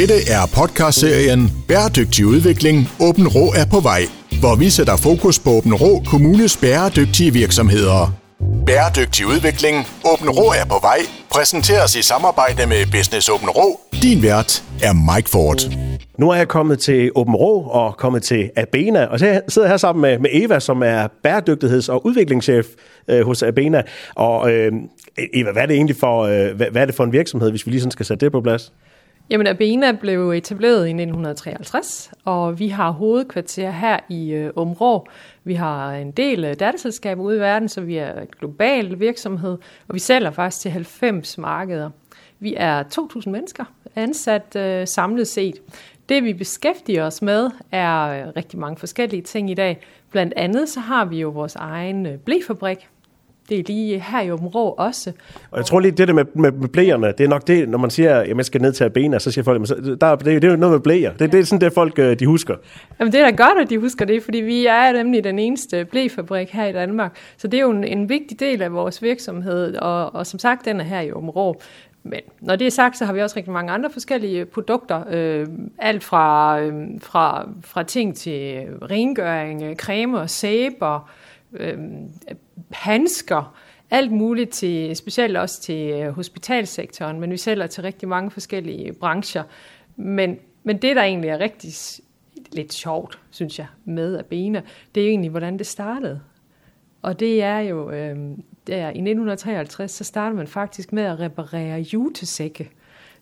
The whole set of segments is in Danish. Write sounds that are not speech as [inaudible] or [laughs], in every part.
Dette er podcastserien Bæredygtig udvikling. Åben Rå er på vej, hvor vi sætter fokus på Åben Rå Kommunes bæredygtige virksomheder. Bæredygtig udvikling. Åben Rå er på vej. Præsenteres i samarbejde med Business Åben Rå. Din vært er Mike Ford. Nu er jeg kommet til Åben Rå og kommet til Abena, og så sidder jeg her sammen med, med Eva, som er bæredygtigheds- og udviklingschef øh, hos Abena. Og øh, Eva, hvad er det egentlig for, øh, hvad, hvad er det for en virksomhed, hvis vi lige sådan skal sætte det på plads? Jamen, Abena blev etableret i 1953, og vi har hovedkvarter her i øh, Områ. Vi har en del øh, datterselskaber ude i verden, så vi er en global virksomhed, og vi sælger faktisk til 90 markeder. Vi er 2.000 mennesker ansat øh, samlet set. Det vi beskæftiger os med er øh, rigtig mange forskellige ting i dag. Blandt andet så har vi jo vores egen øh, blæfabrik, det er lige her i Åben Rå også. Og jeg tror lige, det der med, med, med blæerne, det er nok det, når man siger, at man skal ned til bena, så siger folk, at der, det, det er jo noget med blæer. Det, det er sådan det, folk øh, de husker. Jamen det er da godt, at de husker det, fordi vi er nemlig den eneste blæfabrik her i Danmark. Så det er jo en, en vigtig del af vores virksomhed, og, og som sagt, den er her i Åben Rå. Men når det er sagt, så har vi også rigtig mange andre forskellige produkter. Øh, alt fra, øh, fra, fra ting til rengøring, cremer, sæber, øh, handsker, alt muligt til, specielt også til øh, hospitalsektoren, men vi sælger til rigtig mange forskellige brancher. Men, men det, der egentlig er rigtig lidt sjovt, synes jeg, med Abena, det er egentlig, hvordan det startede. Og det er jo, øh, der, i 1953, så startede man faktisk med at reparere jutesække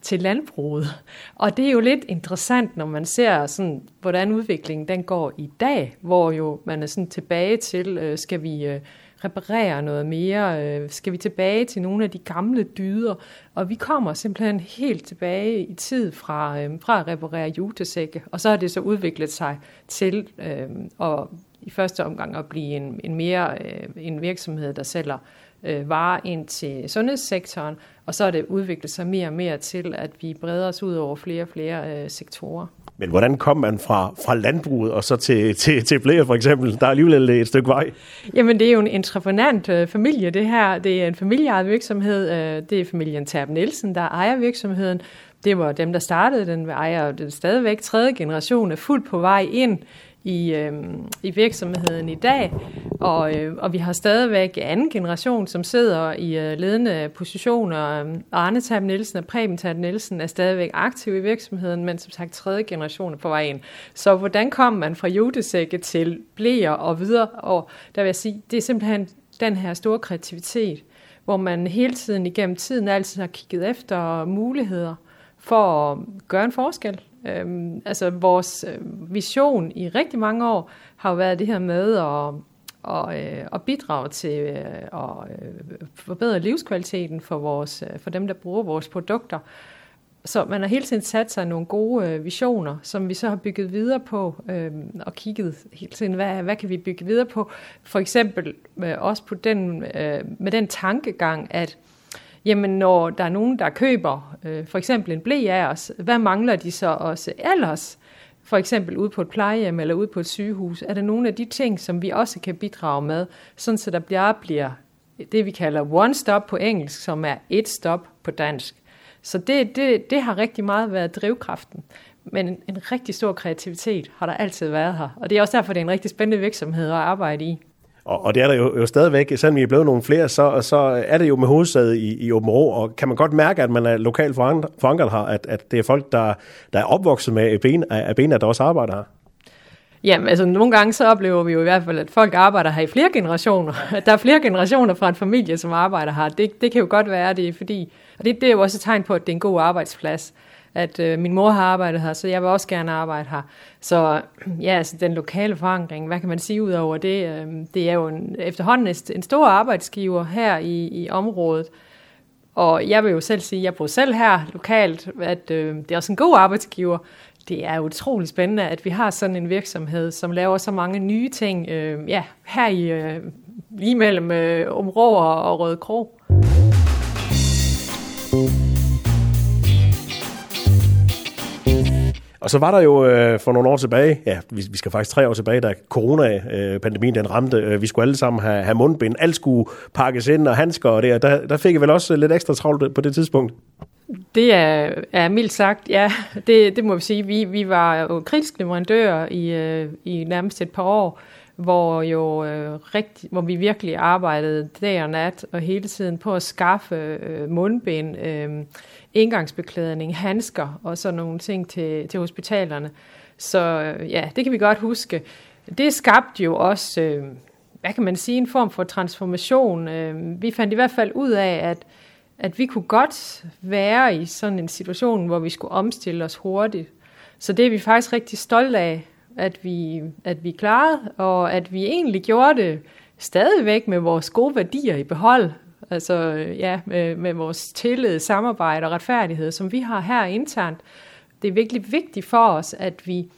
til landbruget. Og det er jo lidt interessant, når man ser, sådan, hvordan udviklingen den går i dag, hvor jo man er sådan tilbage til, øh, skal vi... Øh, reparere noget mere? Øh, skal vi tilbage til nogle af de gamle dyder? Og vi kommer simpelthen helt tilbage i tid fra, øh, fra at reparere jutesække, og så har det så udviklet sig til øh, at i første omgang at blive en, en mere øh, en virksomhed, der sælger øh, varer ind til sundhedssektoren, og så er det udviklet sig mere og mere til, at vi breder os ud over flere og flere øh, sektorer. Men hvordan kom man fra, fra landbruget og så til, til, til blære for eksempel? Der er alligevel et stykke vej. Jamen det er jo en entreprenant øh, familie det her. Det er en familieejet virksomhed. Øh, det er familien Terp Nielsen, der ejer virksomheden. Det var dem, der startede den, ejer den stadigvæk. Tredje generation er fuldt på vej ind i, øh, i virksomheden i dag, og, øh, og vi har stadigvæk anden generation, som sidder i øh, ledende positioner. Arne Tab Nielsen og Preben Tab Nielsen er stadigvæk aktive i virksomheden, men som sagt tredje generation er på vej ind. Så hvordan kom man fra jutesække til blæer og videre? Og der vil jeg sige, det er simpelthen den her store kreativitet, hvor man hele tiden igennem tiden altid har kigget efter muligheder for at gøre en forskel. Øhm, altså vores øh, vision i rigtig mange år har jo været det her med at, og, øh, og bidrage til øh, at øh, forbedre livskvaliteten for, vores, øh, for dem, der bruger vores produkter. Så man har hele tiden sat sig nogle gode øh, visioner, som vi så har bygget videre på, øh, og kigget hele tiden, hvad, hvad kan vi bygge videre på? For eksempel øh, også på den, øh, med den tankegang, at jamen når der er nogen, der køber øh, for eksempel en blæ af os, hvad mangler de så også ellers? For eksempel ude på et plejehjem eller ude på et sygehus, er der nogle af de ting, som vi også kan bidrage med, sådan så der bliver, bliver det, vi kalder one stop på engelsk, som er et stop på dansk. Så det, det, det har rigtig meget været drivkraften. Men en, en rigtig stor kreativitet har der altid været her. Og det er også derfor, det er en rigtig spændende virksomhed at arbejde i. Og, og det er der jo, jo stadigvæk, selvom vi er blevet nogle flere, så, så er det jo med hovedsæde i, i Åben Rå, og kan man godt mærke, at man er lokalt forankret her, at, at det er folk, der, der er opvokset med ben, af ben, der også arbejder her? Jamen, altså nogle gange så oplever vi jo i hvert fald, at folk arbejder her i flere generationer. At [laughs] der er flere generationer fra en familie, som arbejder her. Det, det kan jo godt være, det er fordi, og det, det er jo også et tegn på, at det er en god arbejdsplads at øh, min mor har arbejdet her, så jeg vil også gerne arbejde her. Så ja, altså den lokale forankring, hvad kan man sige ud over det? Øh, det er jo en, efterhånden en stor arbejdsgiver her i, i området. Og jeg vil jo selv sige, at jeg bor selv her lokalt, at øh, det er også en god arbejdsgiver. Det er utrolig spændende, at vi har sådan en virksomhed, som laver så mange nye ting øh, ja, her i øh, lige mellem øh, Områ og Røde Krog. Og så var der jo øh, for nogle år tilbage, ja, vi, vi skal faktisk tre år tilbage, da corona-pandemien den ramte, øh, vi skulle alle sammen have, have mundbind, alt skulle pakkes ind og handsker og det, der, der fik jeg vel også øh, lidt ekstra travlt på det tidspunkt. Det er, er mildt sagt, ja. Det, det må vi sige. Vi, vi var jo kritiske leverandører i, øh, i nærmest et par år, hvor, jo, øh, rigt, hvor vi virkelig arbejdede dag og nat og hele tiden på at skaffe øh, mundbind, øh, indgangsbeklædning, handsker og sådan nogle ting til, til hospitalerne. Så øh, ja, det kan vi godt huske. Det skabte jo også, øh, hvad kan man sige, en form for transformation. Øh, vi fandt i hvert fald ud af, at at vi kunne godt være i sådan en situation, hvor vi skulle omstille os hurtigt. Så det er vi faktisk rigtig stolte af, at vi, at vi klarede, og at vi egentlig gjorde det stadigvæk med vores gode værdier i behold. Altså øh, ja, med, med vores tillid, samarbejde og retfærdighed, som vi har her internt. Det er virkelig vigtigt for os, at vi,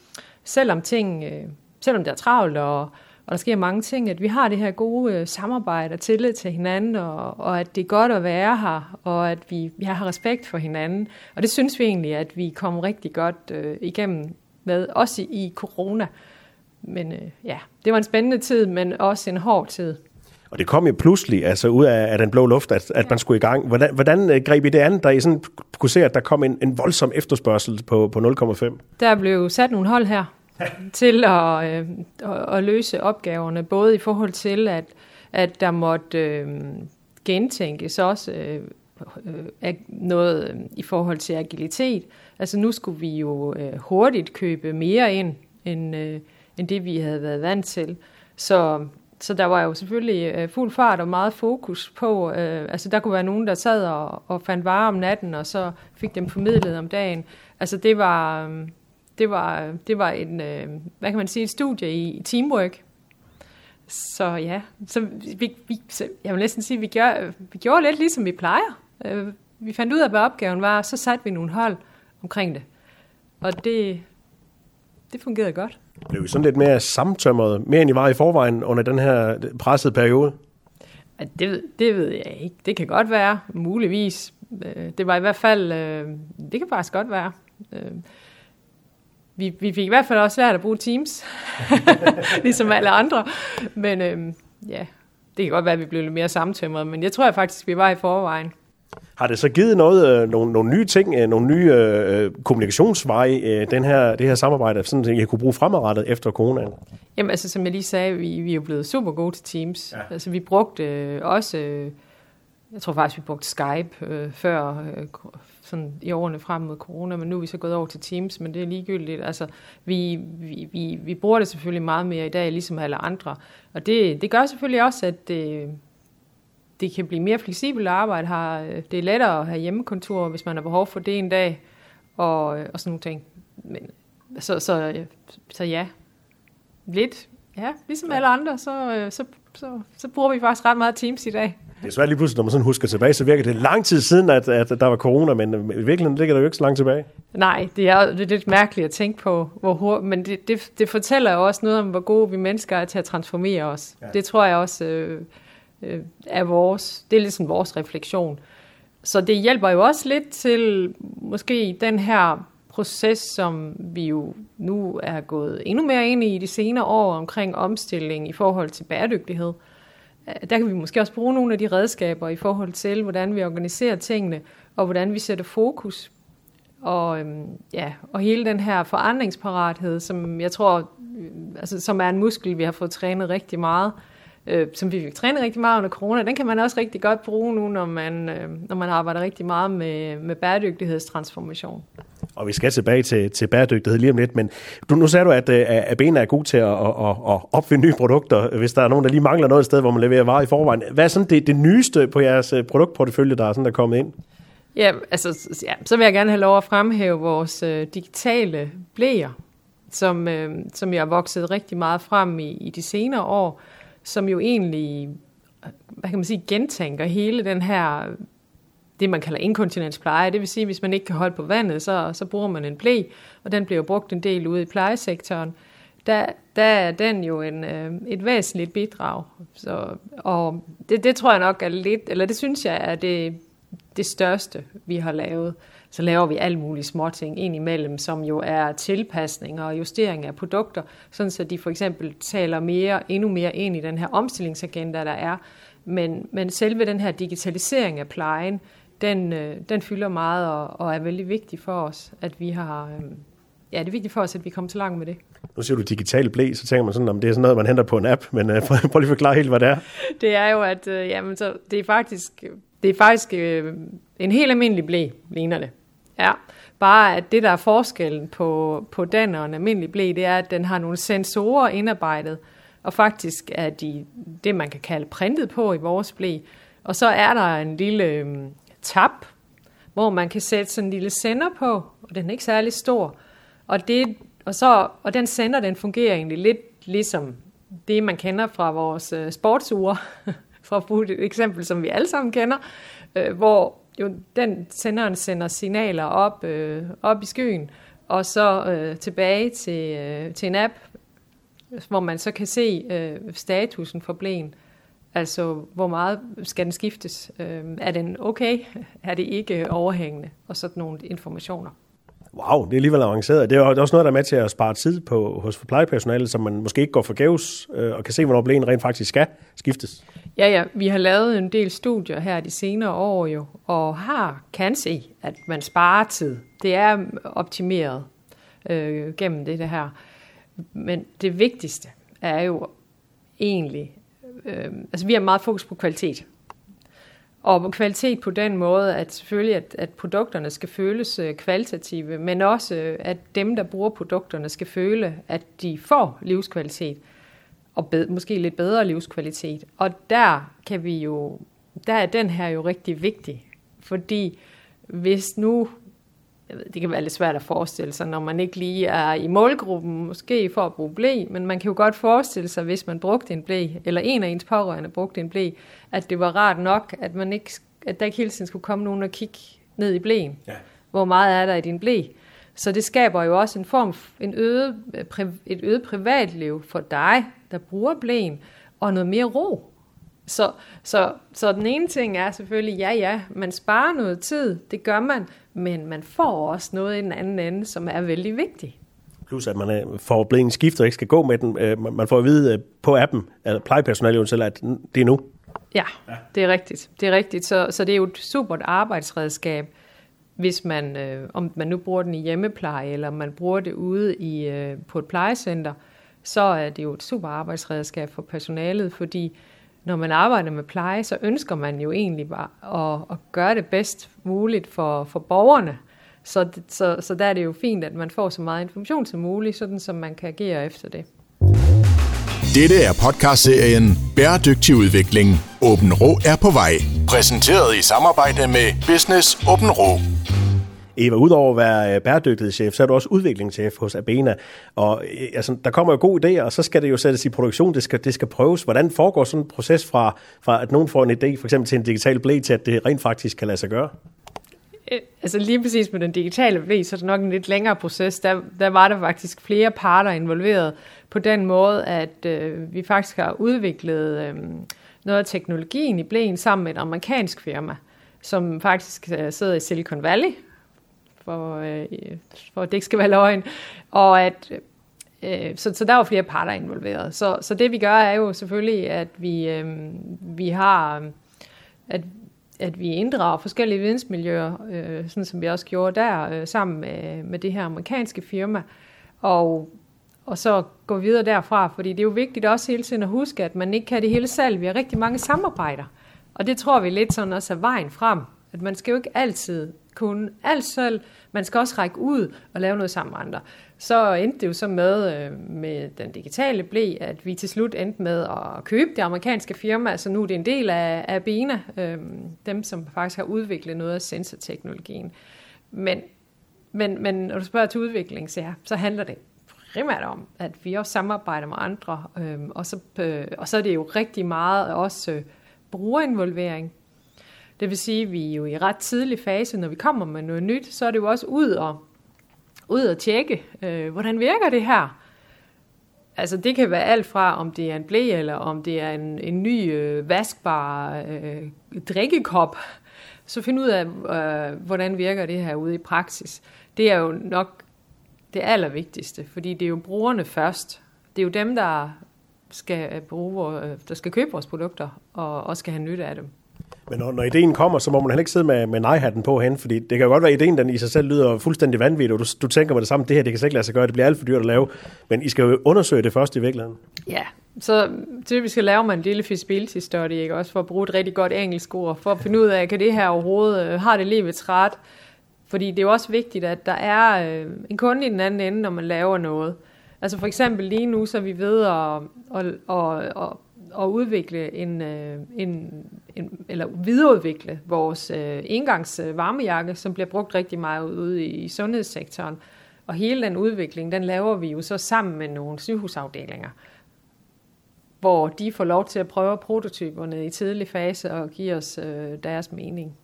selvom ting, øh, selvom det er travlt og, og der sker mange ting, at vi har det her gode øh, samarbejde og tillid til hinanden, og, og at det er godt at være her, og at vi, vi har respekt for hinanden. Og det synes vi egentlig, at vi kom rigtig godt øh, igennem med, også i, i corona. Men øh, ja, det var en spændende tid, men også en hård tid. Og det kom jo pludselig altså ud af, af den blå luft, at, at man skulle i gang. Hvordan, hvordan øh, greb I det an, da I sådan kunne se, at der kom en, en voldsom efterspørgsel på, på 0,5? Der blev sat nogle hold her, [laughs] til at, øh, at løse opgaverne, både i forhold til, at, at der måtte øh, gentænkes også øh, øh, noget øh, i forhold til agilitet. Altså nu skulle vi jo øh, hurtigt købe mere ind, end, øh, end det vi havde været vant til. Så, så der var jo selvfølgelig øh, fuld fart og meget fokus på, øh, altså der kunne være nogen, der sad og, og fandt varer om natten, og så fik dem formidlet om dagen. Altså det var... Øh, det var, øh, det var en, øh, hvad kan man sige, et studie i teamwork. Så ja, så vi, vi, så jeg vil næsten sige, vi, gør, vi gjorde lidt ligesom vi plejer. Øh, vi fandt ud af, hvad opgaven var, og så satte vi nogle hold omkring det. Og det, det fungerede godt. Blev vi sådan lidt mere samtømret, mere end I var i forvejen under den her pressede periode? Det, det ved jeg ikke. Det kan godt være, muligvis. Øh, det var i hvert fald, øh, det kan faktisk godt være vi, vi fik i hvert fald også lært at bruge Teams, [laughs] ligesom alle andre. Men øhm, ja, det kan godt være, at vi blev lidt mere samtømret, men jeg tror jeg faktisk, vi var i forvejen. Har det så givet noget, øh, nogle, nogle nye ting, øh, nogle nye øh, kommunikationsveje, øh, den her, det her samarbejde, sådan at jeg kunne bruge fremadrettet efter coronaen? Jamen altså, som jeg lige sagde, vi, vi er jo blevet super gode til Teams. Ja. Altså, vi brugte øh, også, øh, jeg tror faktisk, vi brugte Skype øh, før, øh, sådan i årene frem mod corona, men nu er vi så gået over til Teams, men det er ligegyldigt. Altså, vi, vi, vi, vi bruger det selvfølgelig meget mere i dag, ligesom alle andre. Og det, det gør selvfølgelig også, at det, det kan blive mere fleksibelt at arbejde her. Det er lettere at have hjemmekontor, hvis man har behov for det en dag, og, og sådan nogle ting. Men, så, så, så ja, lidt, ja, ligesom alle andre, så, så, så, så bruger vi faktisk ret meget Teams i dag. Det er svært lige pludselig, når man sådan husker tilbage, så virker det lang tid siden, at, at der var corona, men i virkeligheden ligger der jo ikke så langt tilbage. Nej, det er, det er lidt mærkeligt at tænke på, hvor hurtigt, men det, det, det fortæller jo også noget om, hvor gode vi mennesker er til at transformere os. Ja. Det tror jeg også øh, øh, er vores, det er ligesom vores refleksion. Så det hjælper jo også lidt til måske den her proces, som vi jo nu er gået endnu mere ind i de senere år omkring omstilling i forhold til bæredygtighed. Øh, der kan vi måske også bruge nogle af de redskaber i forhold til, hvordan vi organiserer tingene, og hvordan vi sætter fokus. Og, øhm, ja, og hele den her forandringsparathed, som jeg tror, øh, altså, som er en muskel, vi har fået trænet rigtig meget, øh, som vi fik trænet rigtig meget under corona, den kan man også rigtig godt bruge nu, når man, øh, når man arbejder rigtig meget med, med bæredygtighedstransformation. Og vi skal tilbage til, til bæredygtighed lige om lidt, men du, nu sagde du, at, øh, Abena er god til at, at, at opfinde nye produkter, hvis der er nogen, der lige mangler noget sted, hvor man leverer varer i forvejen. Hvad er sådan det, det nyeste på jeres øh, produktportefølje, der er, sådan, der er kommet ind? Ja, altså, ja, så vil jeg gerne have lov at fremhæve vores øh, digitale blæer, som, øh, som jeg har vokset rigtig meget frem i, i de senere år, som jo egentlig, hvad kan man sige, gentænker hele den her det, man kalder inkontinenspleje. Det vil sige, at hvis man ikke kan holde på vandet, så, så bruger man en blæ, og den bliver brugt en del ude i plejesektoren. Der, der er den jo en, øh, et væsentligt bidrag. Så, og det, det tror jeg nok er lidt, eller det synes jeg er det, det største, vi har lavet. Så laver vi alle mulige små ting ind imellem, som jo er tilpasninger og justering af produkter, sådan så de for eksempel taler mere, endnu mere ind i den her omstillingsagenda, der er. Men, men selve den her digitalisering af plejen, den, øh, den fylder meget og, og er vældig vigtig for os, at vi har... Øh, ja, det er vigtigt for os, at vi kommer så langt med det. Nu siger du digital blæ, så tænker man sådan, om det er sådan noget, man henter på en app, men uh, [laughs] prøv lige at forklare helt, hvad det er. Det er jo, at øh, jamen, så det er faktisk, det er faktisk øh, en helt almindelig blæ, ligner det. Ja, bare at det, der er forskellen på, på den og en almindelig blæ, det er, at den har nogle sensorer indarbejdet, og faktisk er de det, man kan kalde printet på i vores blæ. Og så er der en lille øh, tab, hvor man kan sætte sådan en lille sender på, og den er ikke særlig stor. Og, det, og, så, og den sender, den fungerer egentlig lidt ligesom det, man kender fra vores øh, sportsure, [laughs] for at bruge et eksempel, som vi alle sammen kender, øh, hvor jo den senderen sender signaler op, øh, op i skyen, og så øh, tilbage til, øh, til en app, hvor man så kan se øh, statusen for blæen. Altså, hvor meget skal den skiftes? Øh, er den okay? [laughs] Er det ikke øh, overhængende? Og sådan nogle informationer. Wow, det er alligevel avanceret. Det er også noget, der er med til at spare tid på, hos plejepersonalet, så man måske ikke går forgæves øh, og kan se, hvornår blæen rent faktisk skal skiftes. Ja, ja. Vi har lavet en del studier her de senere år jo, og har kan se, at man sparer tid. Det er optimeret øh, gennem det, det her. Men det vigtigste er jo egentlig, øh, altså vi har meget fokus på kvalitet. Og kvalitet på den måde, at selvfølgelig, at, at produkterne skal føles øh, kvalitative, men også, øh, at dem, der bruger produkterne, skal føle, at de får livskvalitet, og bed, måske lidt bedre livskvalitet. Og der kan vi jo, der er den her jo rigtig vigtig, fordi hvis nu jeg ved, det kan være lidt svært at forestille sig, når man ikke lige er i målgruppen, måske for at bruge blæ, men man kan jo godt forestille sig, hvis man brugte en blæ, eller en af ens pårørende brugte en blæ, at det var rart nok, at, man ikke, at der ikke hele tiden skulle komme nogen og kigge ned i blæen. Ja. Hvor meget er der i din blæ? Så det skaber jo også en form, en øget, et øget privatliv for dig, der bruger blæen, og noget mere ro. Så, så, så den ene ting er selvfølgelig, ja ja, man sparer noget tid, det gør man, men man får også noget i den anden ende, som er vældig vigtigt. Plus at man øh, får blevet en skift og ikke skal gå med den. Øh, man får at vide øh, på appen, eller plejepersonalet selv, at det er nu. Ja, ja, det er rigtigt. Det er rigtigt. Så, så det er jo et supert arbejdsredskab, hvis man, øh, om man nu bruger den i hjemmepleje, eller man bruger det ude i, øh, på et plejecenter, så er det jo et super arbejdsredskab for personalet, fordi når man arbejder med pleje, så ønsker man jo egentlig bare at, at gøre det bedst muligt for, for borgerne. Så, så, så der er det jo fint, at man får så meget information som muligt, sådan som man kan agere efter det. Dette er podcastserien Bæredygtig udvikling. Åben Rå er på vej. Præsenteret i samarbejde med Business Åben Rå. Eva, udover at være øh, bæredygtighedschef, så er du også udviklingschef hos Abena. Og øh, altså, der kommer jo gode idéer, og så skal det jo sættes i produktion. Det skal, det skal prøves. Hvordan foregår sådan en proces fra, fra at nogen får en idé, for eksempel til en digital blæ, til at det rent faktisk kan lade sig gøre? Øh, altså lige præcis med den digitale blæ, så er det nok en lidt længere proces. Der, der var der faktisk flere parter involveret på den måde, at øh, vi faktisk har udviklet øh, noget af teknologien i blæen sammen med et amerikansk firma, som faktisk sidder i Silicon Valley, for, øh, for at det ikke skal være løgn. Og at, øh, så, så der var flere parter involveret. Så, så det vi gør er jo selvfølgelig, at vi, øh, vi har, at, at vi inddrager forskellige vidensmiljøer, øh, sådan som vi også gjorde der, øh, sammen med, med det her amerikanske firma. Og, og så gå videre derfra, fordi det er jo vigtigt også hele tiden at huske, at man ikke kan det hele selv. Vi har rigtig mange samarbejder. Og det tror vi lidt sådan også er vejen frem. At man skal jo ikke altid kunne alt selv. Man skal også række ud og lave noget sammen med andre. Så endte det jo så med, øh, med den digitale blæ, at vi til slut endte med at købe det amerikanske firma. Altså nu er det en del af, af Bena, øh, dem som faktisk har udviklet noget af sensorteknologien. Men, men, men når du spørger til udvikling, så, ja, så handler det primært om, at vi også samarbejder med andre, øh, og, så, øh, og så er det jo rigtig meget også øh, brugerinvolvering. Det vil sige, at vi er jo i ret tidlig fase, når vi kommer med noget nyt, så er det jo også ud og, ud og tjekke, øh, hvordan virker det her? Altså det kan være alt fra, om det er en blæ, eller om det er en, en ny øh, vaskbar øh, drikkekop. Så find ud af, øh, hvordan virker det her ude i praksis. Det er jo nok det allervigtigste, fordi det er jo brugerne først. Det er jo dem, der skal, øh, bruge, øh, der skal købe vores produkter, og også skal have nytte af dem. Men når, når ideen kommer, så må man heller ikke sidde med, med nej-hatten på hen, fordi det kan jo godt være, at ideen den i sig selv lyder fuldstændig vanvittig, og du, du tænker med det samme, det her det kan slet ikke lade sig gøre, det bliver alt for dyrt at lave, men I skal jo undersøge det først i virkeligheden. Ja, så typisk laver man en lille feasibility study, ikke? også for at bruge et rigtig godt engelsk ord, for at finde ud af, kan det her overhovedet, øh, har det livets ret? Fordi det er jo også vigtigt, at der er øh, en kunde i den anden ende, når man laver noget. Altså for eksempel lige nu, så er vi ved at, at, at, at, at udvikle en, øh, en, en, eller videreudvikle vores øh, engangs varmejakke, som bliver brugt rigtig meget ude i, i sundhedssektoren. Og hele den udvikling, den laver vi jo så sammen med nogle sygehusafdelinger hvor de får lov til at prøve prototyperne i tidlig fase og give os øh, deres mening.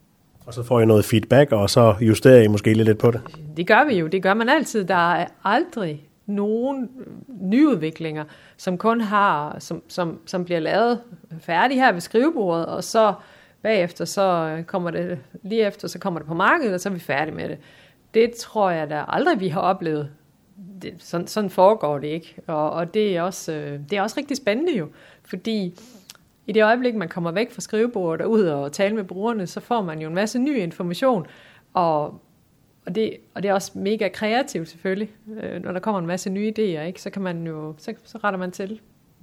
Og så får I noget feedback, og så justerer I måske lidt på det? Det gør vi jo. Det gør man altid. Der er aldrig nogle nyudviklinger, som kun har, som, som, som bliver lavet færdig her ved skrivebordet, og så bagefter, så kommer det, lige efter, så kommer det på markedet, og så er vi færdige med det. Det tror jeg da aldrig, vi har oplevet det, sådan, sådan foregår det ikke. Og, og det, er også, øh, det er også rigtig spændende jo, fordi i det øjeblik, man kommer væk fra skrivebordet og ud og tale med brugerne, så får man jo en masse ny information, og, og, det, og det er også mega kreativt selvfølgelig. Øh, når der kommer en masse nye idéer, ikke, så kan man jo, så, så retter man til.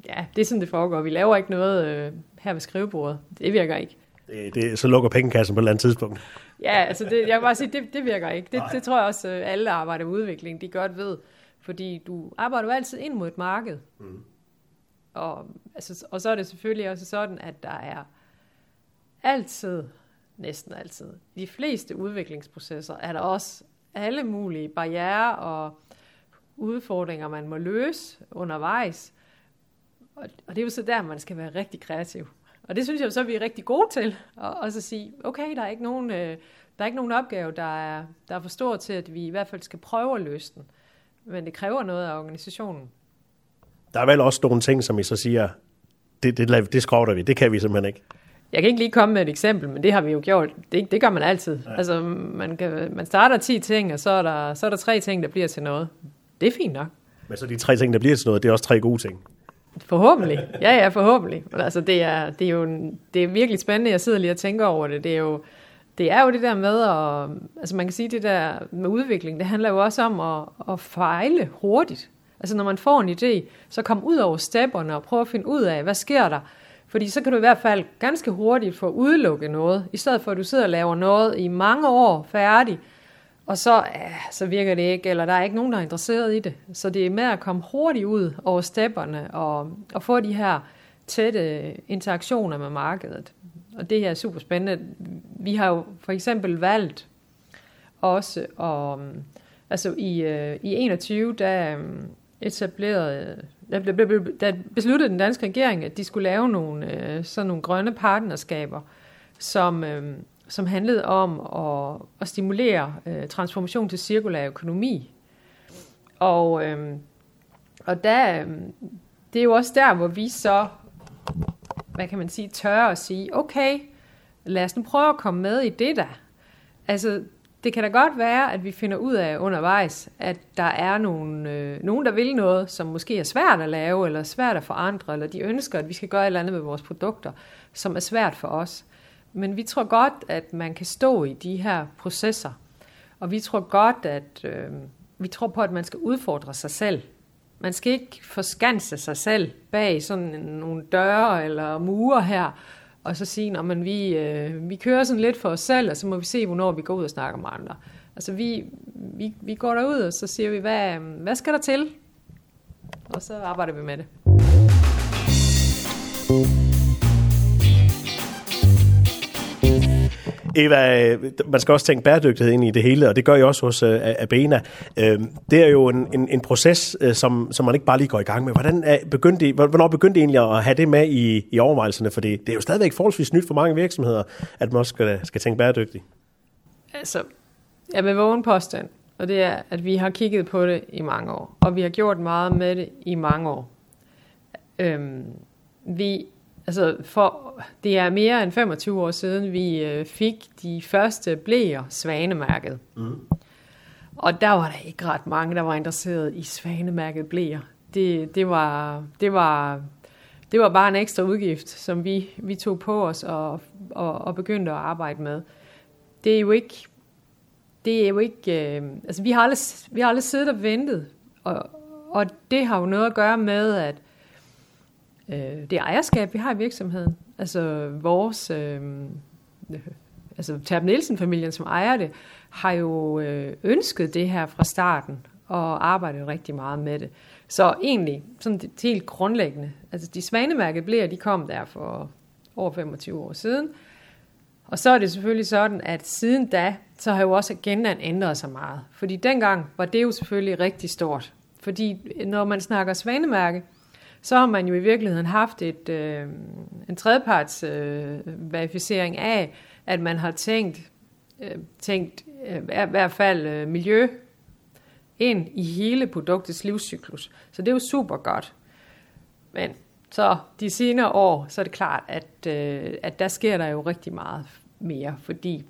Ja, det er sådan, det foregår. Vi laver ikke noget øh, her ved skrivebordet. Det virker ikke. Det, det, så lukker pengekassen på et eller andet tidspunkt. Ja, altså det, jeg vil bare sige, det, det virker ikke. Det, det tror jeg også, øh, alle, der arbejder med udvikling, de godt ved. Fordi du arbejder jo altid ind mod et marked. Mm. Og, altså, og så er det selvfølgelig også sådan, at der er altid, næsten altid, i de fleste udviklingsprocesser, er der også alle mulige barriere og udfordringer, man må løse undervejs. Og, og det er jo så der, man skal være rigtig kreativ. Og det synes jeg så, vi er rigtig gode til. Og, og så sige, okay, der er ikke nogen, øh, der er ikke nogen opgave, der er, der er for stor til, at vi i hvert fald skal prøve at løse den. Men det kræver noget af organisationen. Der er vel også nogle ting, som I så siger, det, det, det skrovter vi, det kan vi simpelthen ikke. Jeg kan ikke lige komme med et eksempel, men det har vi jo gjort. Det, det gør man altid. Ja. Altså, man, kan, man starter 10 ting, og så er, der, så er der tre ting, der bliver til noget. Det er fint nok. Men så de tre ting, der bliver til noget, det er også tre gode ting. Forhåbentlig. Ja, ja, forhåbentlig. Men altså, det er, det er jo det er virkelig spændende. Jeg sidder lige og tænker over det. Det er jo, det er jo det der med at, altså man kan sige det der med udvikling, det handler jo også om at, at fejle hurtigt. Altså når man får en idé, så kom ud over stepperne og prøv at finde ud af, hvad sker der? Fordi så kan du i hvert fald ganske hurtigt få udelukket noget, i stedet for at du sidder og laver noget i mange år færdig, og så, øh, så virker det ikke, eller der er ikke nogen, der er interesseret i det. Så det er med at komme hurtigt ud over stepperne og, og få de her tætte interaktioner med markedet. Og det her er super spændende. Vi har jo for eksempel valgt også, at, altså i, øh, i 21, der øh, etablerede, der, der, der besluttede den danske regering, at de skulle lave nogle, øh, sådan nogle grønne partnerskaber, som, øh, som handlede om at, at stimulere øh, transformation til cirkulær økonomi. Og, um, og der, det er jo også der, hvor vi så hvad kan man sige, tør at sige, okay, lad os nu prøve at komme med i det der. Altså, det kan da godt være, at vi finder ud af undervejs, at der er nogen, øh, nogen, der vil noget, som måske er svært at lave, eller svært at forandre, eller de ønsker, at vi skal gøre et eller andet med vores produkter, som er svært for os. Men vi tror godt, at man kan stå i de her processer. Og vi tror godt, at øh, vi tror på, at man skal udfordre sig selv. Man skal ikke forskanse sig selv bag sådan nogle døre eller mure her, og så sige, at vi, øh, vi kører sådan lidt for os selv, og så må vi se, hvornår vi går ud og snakker med andre. Altså vi, vi, vi går derud, og så siger vi, hvad, hvad skal der til? Og så arbejder vi med det. Eva, øh, man skal også tænke bæredygtighed ind i det hele, og det gør jeg også hos uh, Abena. Uh, det er jo en, en, en proces, uh, som, som man ikke bare lige går i gang med. Hvordan er, begyndte I, hvornår begyndte I egentlig at have det med i, i overvejelserne? For det er jo stadigvæk forholdsvis nyt for mange virksomheder, at man også skal, skal tænke bæredygtigt. Altså, jeg vil vågen påstand, og det er, at vi har kigget på det i mange år, og vi har gjort meget med det i mange år. Øhm, vi Altså, for, det er mere end 25 år siden, vi øh, fik de første blæer svanemærket. Mm. Og der var der ikke ret mange, der var interesseret i svanemærket blæer. Det, det, var, det, var, det var bare en ekstra udgift, som vi, vi tog på os og, og, og begyndte at arbejde med. Det er jo ikke, det er jo ikke, øh, altså vi har, aldrig, vi har aldrig siddet og ventet, og, og det har jo noget at gøre med, at øh, det ejerskab, vi har i virksomheden, altså vores, øh, altså Terp Nielsen-familien, som ejer det, har jo øh, ønsket det her fra starten, og arbejdet rigtig meget med det. Så egentlig, sådan det, helt grundlæggende, altså de svanemærket bliver, de kom der for over 25 år siden, og så er det selvfølgelig sådan, at siden da, så har jo også agendaen ændret sig meget. Fordi dengang var det jo selvfølgelig rigtig stort. Fordi når man snakker svanemærke, så har man jo i virkeligheden haft et, øh, en tredjeparts øh, verificering af, at man har tænkt, øh, tænkt øh, i hvert fald øh, miljø ind i hele produktets livscyklus. Så det er jo super godt. Men så de senere år, så er det klart, at, øh, at der sker der jo rigtig meget mere, fordi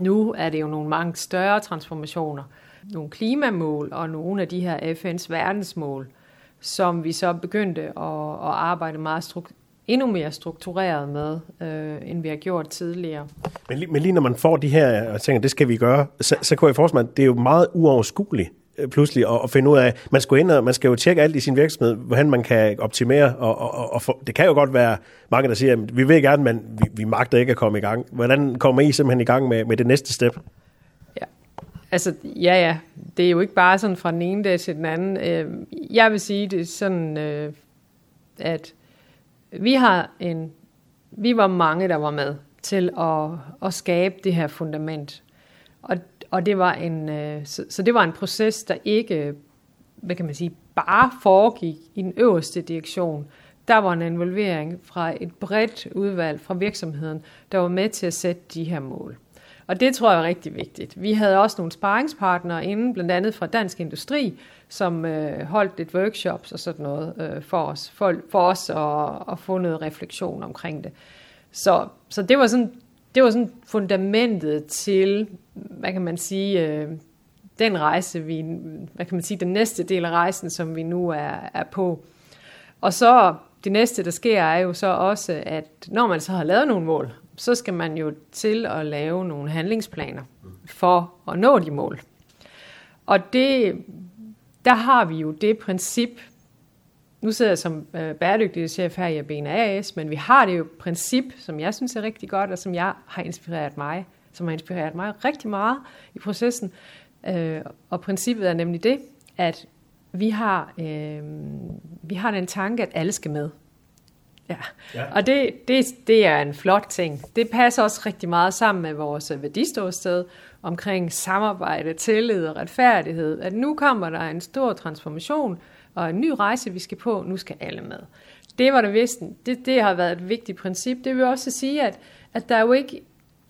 nu er det jo nogle mange større transformationer, nogle klimamål og nogle af de her FN's verdensmål, som vi så begyndte at, at arbejde meget struk- endnu mere struktureret med, øh, end vi har gjort tidligere. Men, men lige når man får de her og tænker, det skal vi gøre, så, så kunne jeg forestille mig, at det er jo meget uoverskueligt øh, pludselig at, at finde ud af, man skal, ind og, man skal jo tjekke alt i sin virksomhed, hvordan man kan optimere, og, og, og for, det kan jo godt være mange, der siger, vi vil gerne, men vi, vi magter ikke at komme i gang. Hvordan kommer I simpelthen i gang med, med det næste step? Ja, altså ja, ja, det er jo ikke bare sådan fra den ene dag til den anden. Øh, jeg vil sige det sådan, øh, at vi har en, vi var mange, der var med til at, at skabe det her fundament. Og, og det var en, øh, så, så det var en proces, der ikke, hvad kan man sige, bare foregik i den øverste direktion. Der var en involvering fra et bredt udvalg fra virksomheden, der var med til at sætte de her mål. Og det tror jeg er rigtig vigtigt. Vi havde også nogle sparringspartnere inden, blandt andet fra Dansk Industri, som øh, holdt et workshops og sådan noget øh, for os, for, for os at, at få noget refleksion omkring det. Så, så det var sådan det var sådan fundamentet til, hvad kan man sige, øh, den rejse, vi, hvad kan man sige, den næste del af rejsen, som vi nu er, er på. Og så det næste, der sker, er jo så også, at når man så har lavet nogle mål, så skal man jo til at lave nogle handlingsplaner for at nå de mål. Og det, der har vi jo det princip, nu sidder jeg som øh, bæredygtig bæredygtighedschef her i Abena AS, men vi har det jo princip, som jeg synes er rigtig godt, og som jeg har inspireret mig, som har inspireret mig rigtig meget i processen. Øh, og princippet er nemlig det, at vi har, øh, vi har den tanke, at alle skal med. Ja. ja. Og det, det, det er en flot ting. Det passer også rigtig meget sammen med vores værdiståsted omkring samarbejde, tillid og retfærdighed. At nu kommer der en stor transformation og en ny rejse, vi skal på. Nu skal alle med. Det var det vist. Det, det har været et vigtigt princip. Det vil også sige, at, at der er jo ikke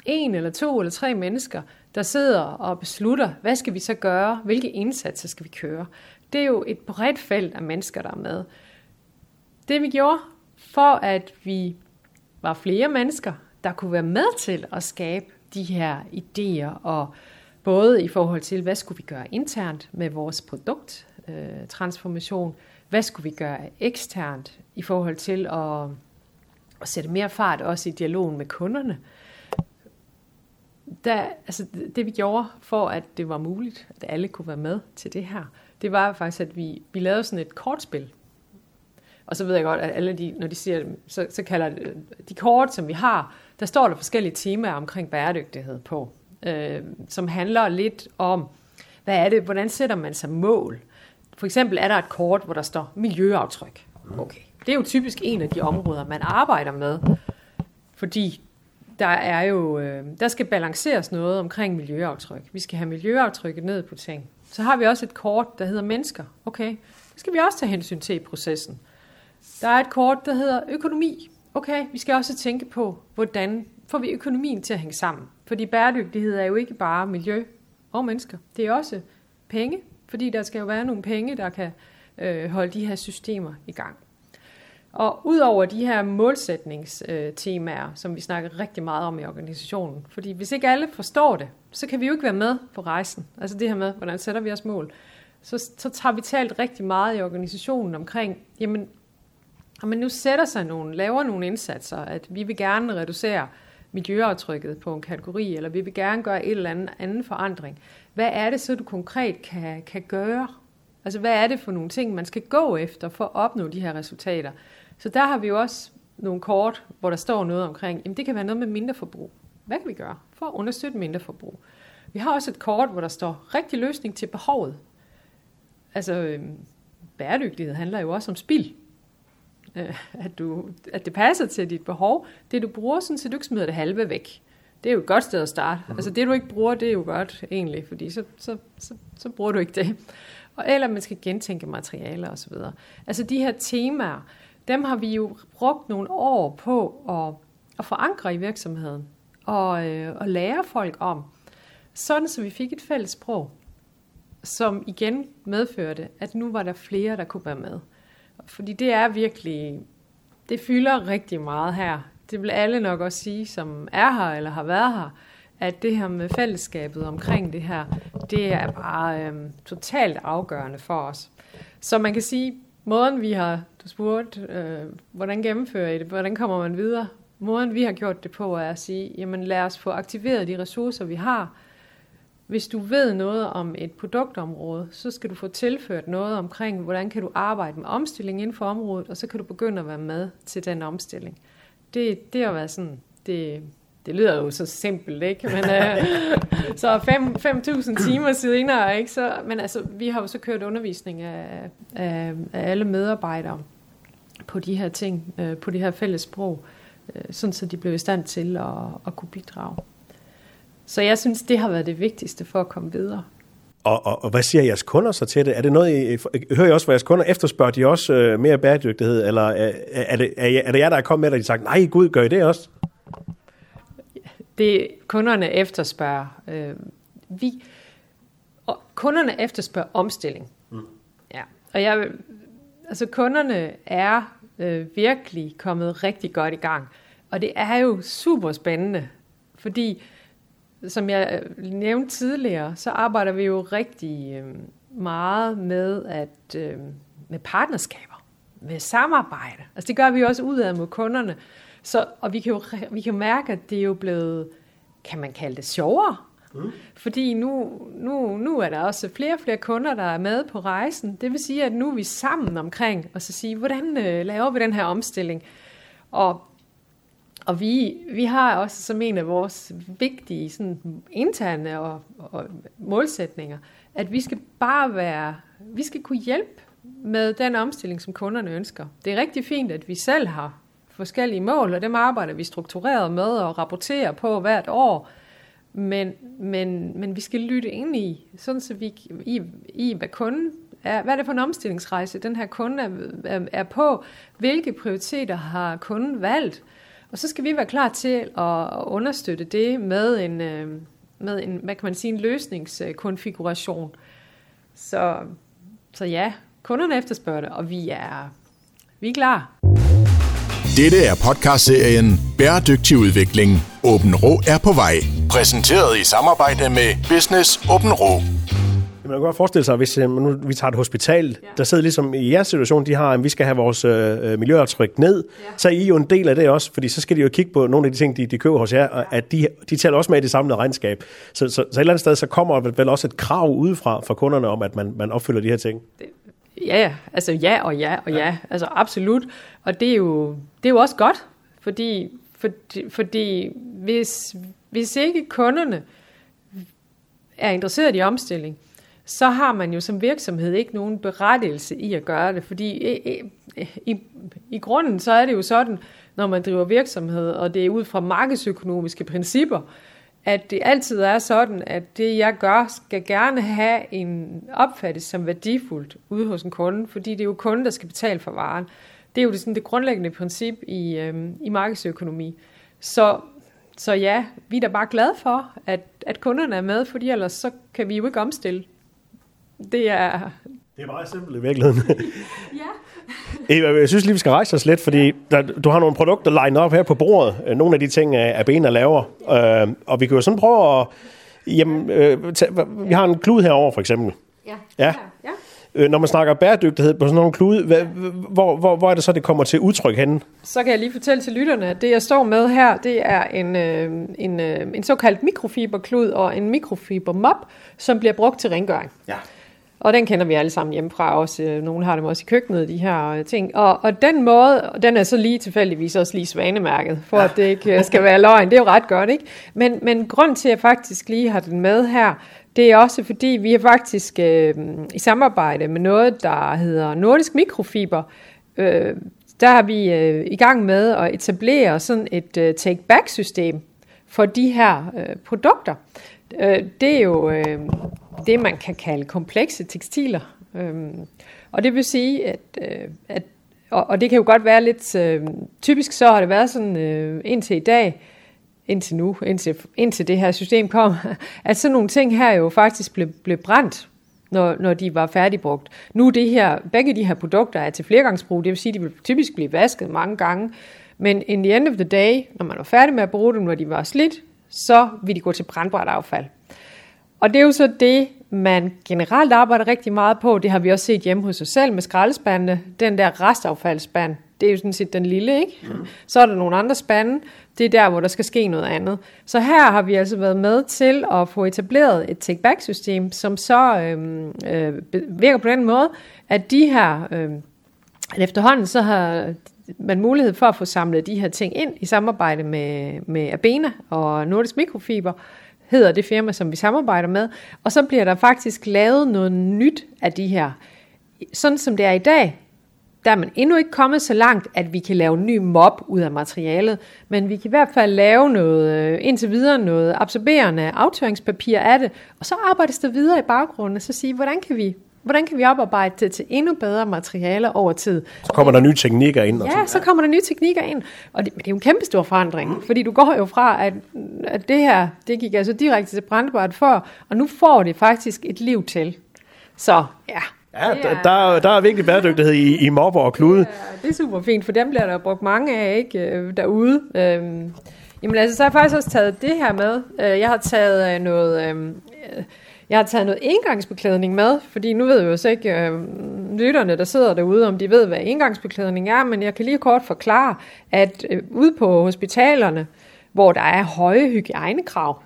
en eller to eller tre mennesker, der sidder og beslutter, hvad skal vi så gøre? Hvilke indsatser skal vi køre? Det er jo et bredt felt af mennesker, der er med. Det vi gjorde, for at vi var flere mennesker, der kunne være med til at skabe de her idéer, og både i forhold til, hvad skulle vi gøre internt med vores produkttransformation, øh, hvad skulle vi gøre eksternt i forhold til at, at sætte mere fart også i dialogen med kunderne. Der, altså det vi gjorde for, at det var muligt, at alle kunne være med til det her, det var faktisk, at vi, vi lavede sådan et kortspil, og så ved jeg godt, at alle de, når de siger, så, så kalder de, de kort, som vi har, der står der forskellige temaer omkring bæredygtighed på, øh, som handler lidt om, hvad er det, hvordan sætter man sig mål? For eksempel er der et kort, hvor der står miljøaftryk. Okay. Det er jo typisk en af de områder, man arbejder med, fordi der er jo, øh, der skal balanceres noget omkring miljøaftryk. Vi skal have miljøaftrykket ned på ting. Så har vi også et kort, der hedder mennesker. Okay, det skal vi også tage hensyn til i processen. Der er et kort, der hedder økonomi. Okay, vi skal også tænke på, hvordan får vi økonomien til at hænge sammen. Fordi bæredygtighed er jo ikke bare miljø og mennesker. Det er også penge, fordi der skal jo være nogle penge, der kan øh, holde de her systemer i gang. Og udover de her målsætningstemaer, som vi snakker rigtig meget om i organisationen, fordi hvis ikke alle forstår det, så kan vi jo ikke være med på rejsen. Altså det her med, hvordan sætter vi os mål. Så, så tager vi talt rigtig meget i organisationen omkring, jamen at man nu sætter sig nogle, laver nogle indsatser, at vi vil gerne reducere miljøaftrykket på en kategori, eller vi vil gerne gøre et eller andet anden forandring. Hvad er det så, du konkret kan, kan gøre? Altså, hvad er det for nogle ting, man skal gå efter for at opnå de her resultater? Så der har vi jo også nogle kort, hvor der står noget omkring, jamen det kan være noget med mindre forbrug. Hvad kan vi gøre for at understøtte mindre forbrug? Vi har også et kort, hvor der står rigtig løsning til behovet. Altså, øh, bæredygtighed handler jo også om spild. Øh, at, du, at det passer til dit behov. Det du bruger, sådan, så du ikke smider det halve væk. Det er jo et godt sted at starte. Mm. Altså det du ikke bruger, det er jo godt egentlig, fordi så, så, så, så bruger du ikke det. Og, eller man skal gentænke materialer osv. Altså de her temaer, dem har vi jo brugt nogle år på at, at forankre i virksomheden og, øh, og lære folk om, sådan så vi fik et fælles sprog, som igen medførte, at nu var der flere, der kunne være med. Fordi det er virkelig, det fylder rigtig meget her. Det vil alle nok også sige, som er her eller har været her, at det her med fællesskabet omkring det her, det er bare øhm, totalt afgørende for os. Så man kan sige, måden vi har, du spurgte, øh, hvordan gennemfører I det, hvordan kommer man videre? Måden vi har gjort det på er at sige, jamen lad os få aktiveret de ressourcer, vi har, hvis du ved noget om et produktområde, så skal du få tilført noget omkring, hvordan kan du arbejde med omstilling inden for området, og så kan du begynde at være med til den omstilling. Det, det har været sådan, det, det lyder jo så simpelt, ikke? Men, øh, så 5.000 timer senere, ikke? Så, men altså, vi har jo så kørt undervisning af, af, af alle medarbejdere på de her ting, øh, på det her fælles sprog, øh, sådan så de blev i stand til at, at kunne bidrage. Så jeg synes, det har været det vigtigste for at komme videre. Og, og, og hvad siger jeres kunder så til det? Er det noget, I, hører I også, hvad jeres kunder efterspørger de også øh, mere bæredygtighed, eller er, er, det, er, er det jer, der er kommet med, og de sagt, nej gud, gør I det også? Det kunderne efterspørger. Øh, vi, og kunderne efterspørger omstilling. Mm. Ja. Og jeg, altså kunderne er øh, virkelig kommet rigtig godt i gang. Og det er jo super spændende, fordi som jeg øh, nævnte tidligere, så arbejder vi jo rigtig øh, meget med at øh, med partnerskaber, med samarbejde. Altså det gør vi også udad mod kunderne. Så, og vi kan, jo, vi kan jo mærke, at det er jo blevet, kan man kalde det sjovere. Mm. Fordi nu, nu, nu er der også flere og flere kunder, der er med på rejsen. Det vil sige, at nu er vi sammen omkring og så sige, hvordan øh, laver vi den her omstilling? Og og vi, vi har også som en af vores vigtige sådan, interne og, og målsætninger, at vi skal bare være, vi skal kunne hjælpe med den omstilling, som kunderne ønsker. Det er rigtig fint, at vi selv har forskellige mål, og dem arbejder vi struktureret med og rapporterer på hvert år. Men, men, men vi skal lytte ind i, sådan så vi i, i hvad kunden er, hvad er det for en omstillingsrejse, den her kunde er, er, er på, hvilke prioriteter har kunden valgt, og så skal vi være klar til at understøtte det med en, øh, med en hvad kan man sige, en løsningskonfiguration. Så, så ja, kunderne efterspørger det, og vi er, vi er klar. Dette er podcastserien Bæredygtig udvikling. Åben Rå er på vej. Præsenteret i samarbejde med Business Åben Rå. Man kan godt forestille sig, hvis øh, nu, vi tager et hospital, ja. der sidder ligesom i jeres situation, de har, at vi skal have vores øh, øh, miljøaftryk ned, ja. så er I jo en del af det også, fordi så skal de jo kigge på nogle af de ting, de, de køber hos jer, og at de, de tæller også med i det samlede regnskab. Så, så, så et eller andet sted, så kommer vel også et krav udefra for kunderne om, at man, man opfylder de her ting. Det, ja, altså ja og ja og ja, ja. altså absolut. Og det er jo, det er jo også godt, fordi, fordi, fordi hvis, hvis ikke kunderne er interesseret i omstilling, så har man jo som virksomhed ikke nogen berettigelse i at gøre det, fordi i, i, i grunden så er det jo sådan, når man driver virksomhed, og det er ud fra markedsøkonomiske principper, at det altid er sådan, at det jeg gør, skal gerne have en opfattelse som værdifuldt ude hos en kunde, fordi det er jo kunden, der skal betale for varen. Det er jo det, sådan det grundlæggende princip i, øhm, i markedsøkonomi. Så, så ja, vi er da bare glade for, at, at kunderne er med, fordi ellers så kan vi jo ikke omstille det er... Det er meget simpelt i virkeligheden. [laughs] ja. [laughs] Eva, jeg synes lige, vi skal rejse os lidt, fordi der, du har nogle produkter lined op her på bordet. Øh, nogle af de ting, er Abena laver. Øh, og vi kan jo sådan prøve at... Jamen, øh, tage, vi har en klud herover for eksempel. Ja. ja. ja. Øh, når man snakker bæredygtighed på sådan nogle klude, hvad, hvor, hvor, hvor er det så, det kommer til udtryk henne? Så kan jeg lige fortælle til lytterne, at det jeg står med her, det er en, øh, en, øh, en såkaldt mikrofiberklud og en mikrofibermop, som bliver brugt til rengøring. Ja. Og den kender vi alle sammen hjemmefra også. Øh, nogle har dem også i køkkenet, de her øh, ting. Og, og den måde, den er så lige tilfældigvis også lige svanemærket, for ja. at det ikke øh, skal være løgn. Det er jo ret godt, ikke? Men, men grund til, at jeg faktisk lige har den med her, det er også fordi, vi er faktisk øh, i samarbejde med noget, der hedder Nordisk Mikrofiber. Øh, der har vi øh, i gang med at etablere sådan et øh, take-back-system for de her øh, produkter. Øh, det er jo øh, det, man kan kalde komplekse tekstiler. Øh, og det vil sige, at, øh, at og, og det kan jo godt være lidt, øh, typisk så har det været sådan øh, indtil i dag, indtil nu, indtil, indtil det her system kom, [laughs] at sådan nogle ting her jo faktisk blev, blev brændt, når, når de var færdigbrugt. Nu det her, begge de her produkter er til flergangsbrug, det vil sige, at de vil typisk blive vasket mange gange, men in the end of the day, når man var færdig med at bruge dem, når de var slidt, så vil de gå til brandbart affald. Og det er jo så det, man generelt arbejder rigtig meget på. Det har vi også set hjemme hos os selv med skraldespandene. Den der restaffaldsspand, det er jo sådan set den lille, ikke? Mm. Så er der nogle andre spande. Det er der, hvor der skal ske noget andet. Så her har vi altså været med til at få etableret et take-back-system, som så øh, øh, virker på den måde, at de her, øh, at efterhånden så har man mulighed for at få samlet de her ting ind i samarbejde med, med Abena og Nordisk Mikrofiber, hedder det firma, som vi samarbejder med. Og så bliver der faktisk lavet noget nyt af de her. Sådan som det er i dag, der er man endnu ikke kommet så langt, at vi kan lave en ny mob ud af materialet, men vi kan i hvert fald lave noget, øh, indtil videre noget absorberende aftøringspapir af det, og så arbejdes der videre i baggrunden, og så sige, hvordan kan vi Hvordan kan vi oparbejde det til endnu bedre materialer over tid? Så kommer der nye teknikker ind. Og ja, så kommer der nye teknikker ind. Og det, det er jo en kæmpe stor forandring, mm. fordi du går jo fra, at, at det her, det gik altså direkte til brændbart før, og nu får det faktisk et liv til. Så ja, Ja, er, der, der er virkelig bæredygtighed i, i mobber og klude. Ja, det er super fint, for dem bliver der brugt mange af ikke øh, derude. Øhm, jamen altså, så har jeg faktisk også taget det her med. Øh, jeg har taget øh, noget... Øh, jeg har taget noget engangsbeklædning med, fordi nu ved vi jo så ikke øh, lytterne, der sidder derude, om de ved, hvad engangsbeklædning er, men jeg kan lige kort forklare, at øh, ude på hospitalerne, hvor der er høje hygiejnekrav,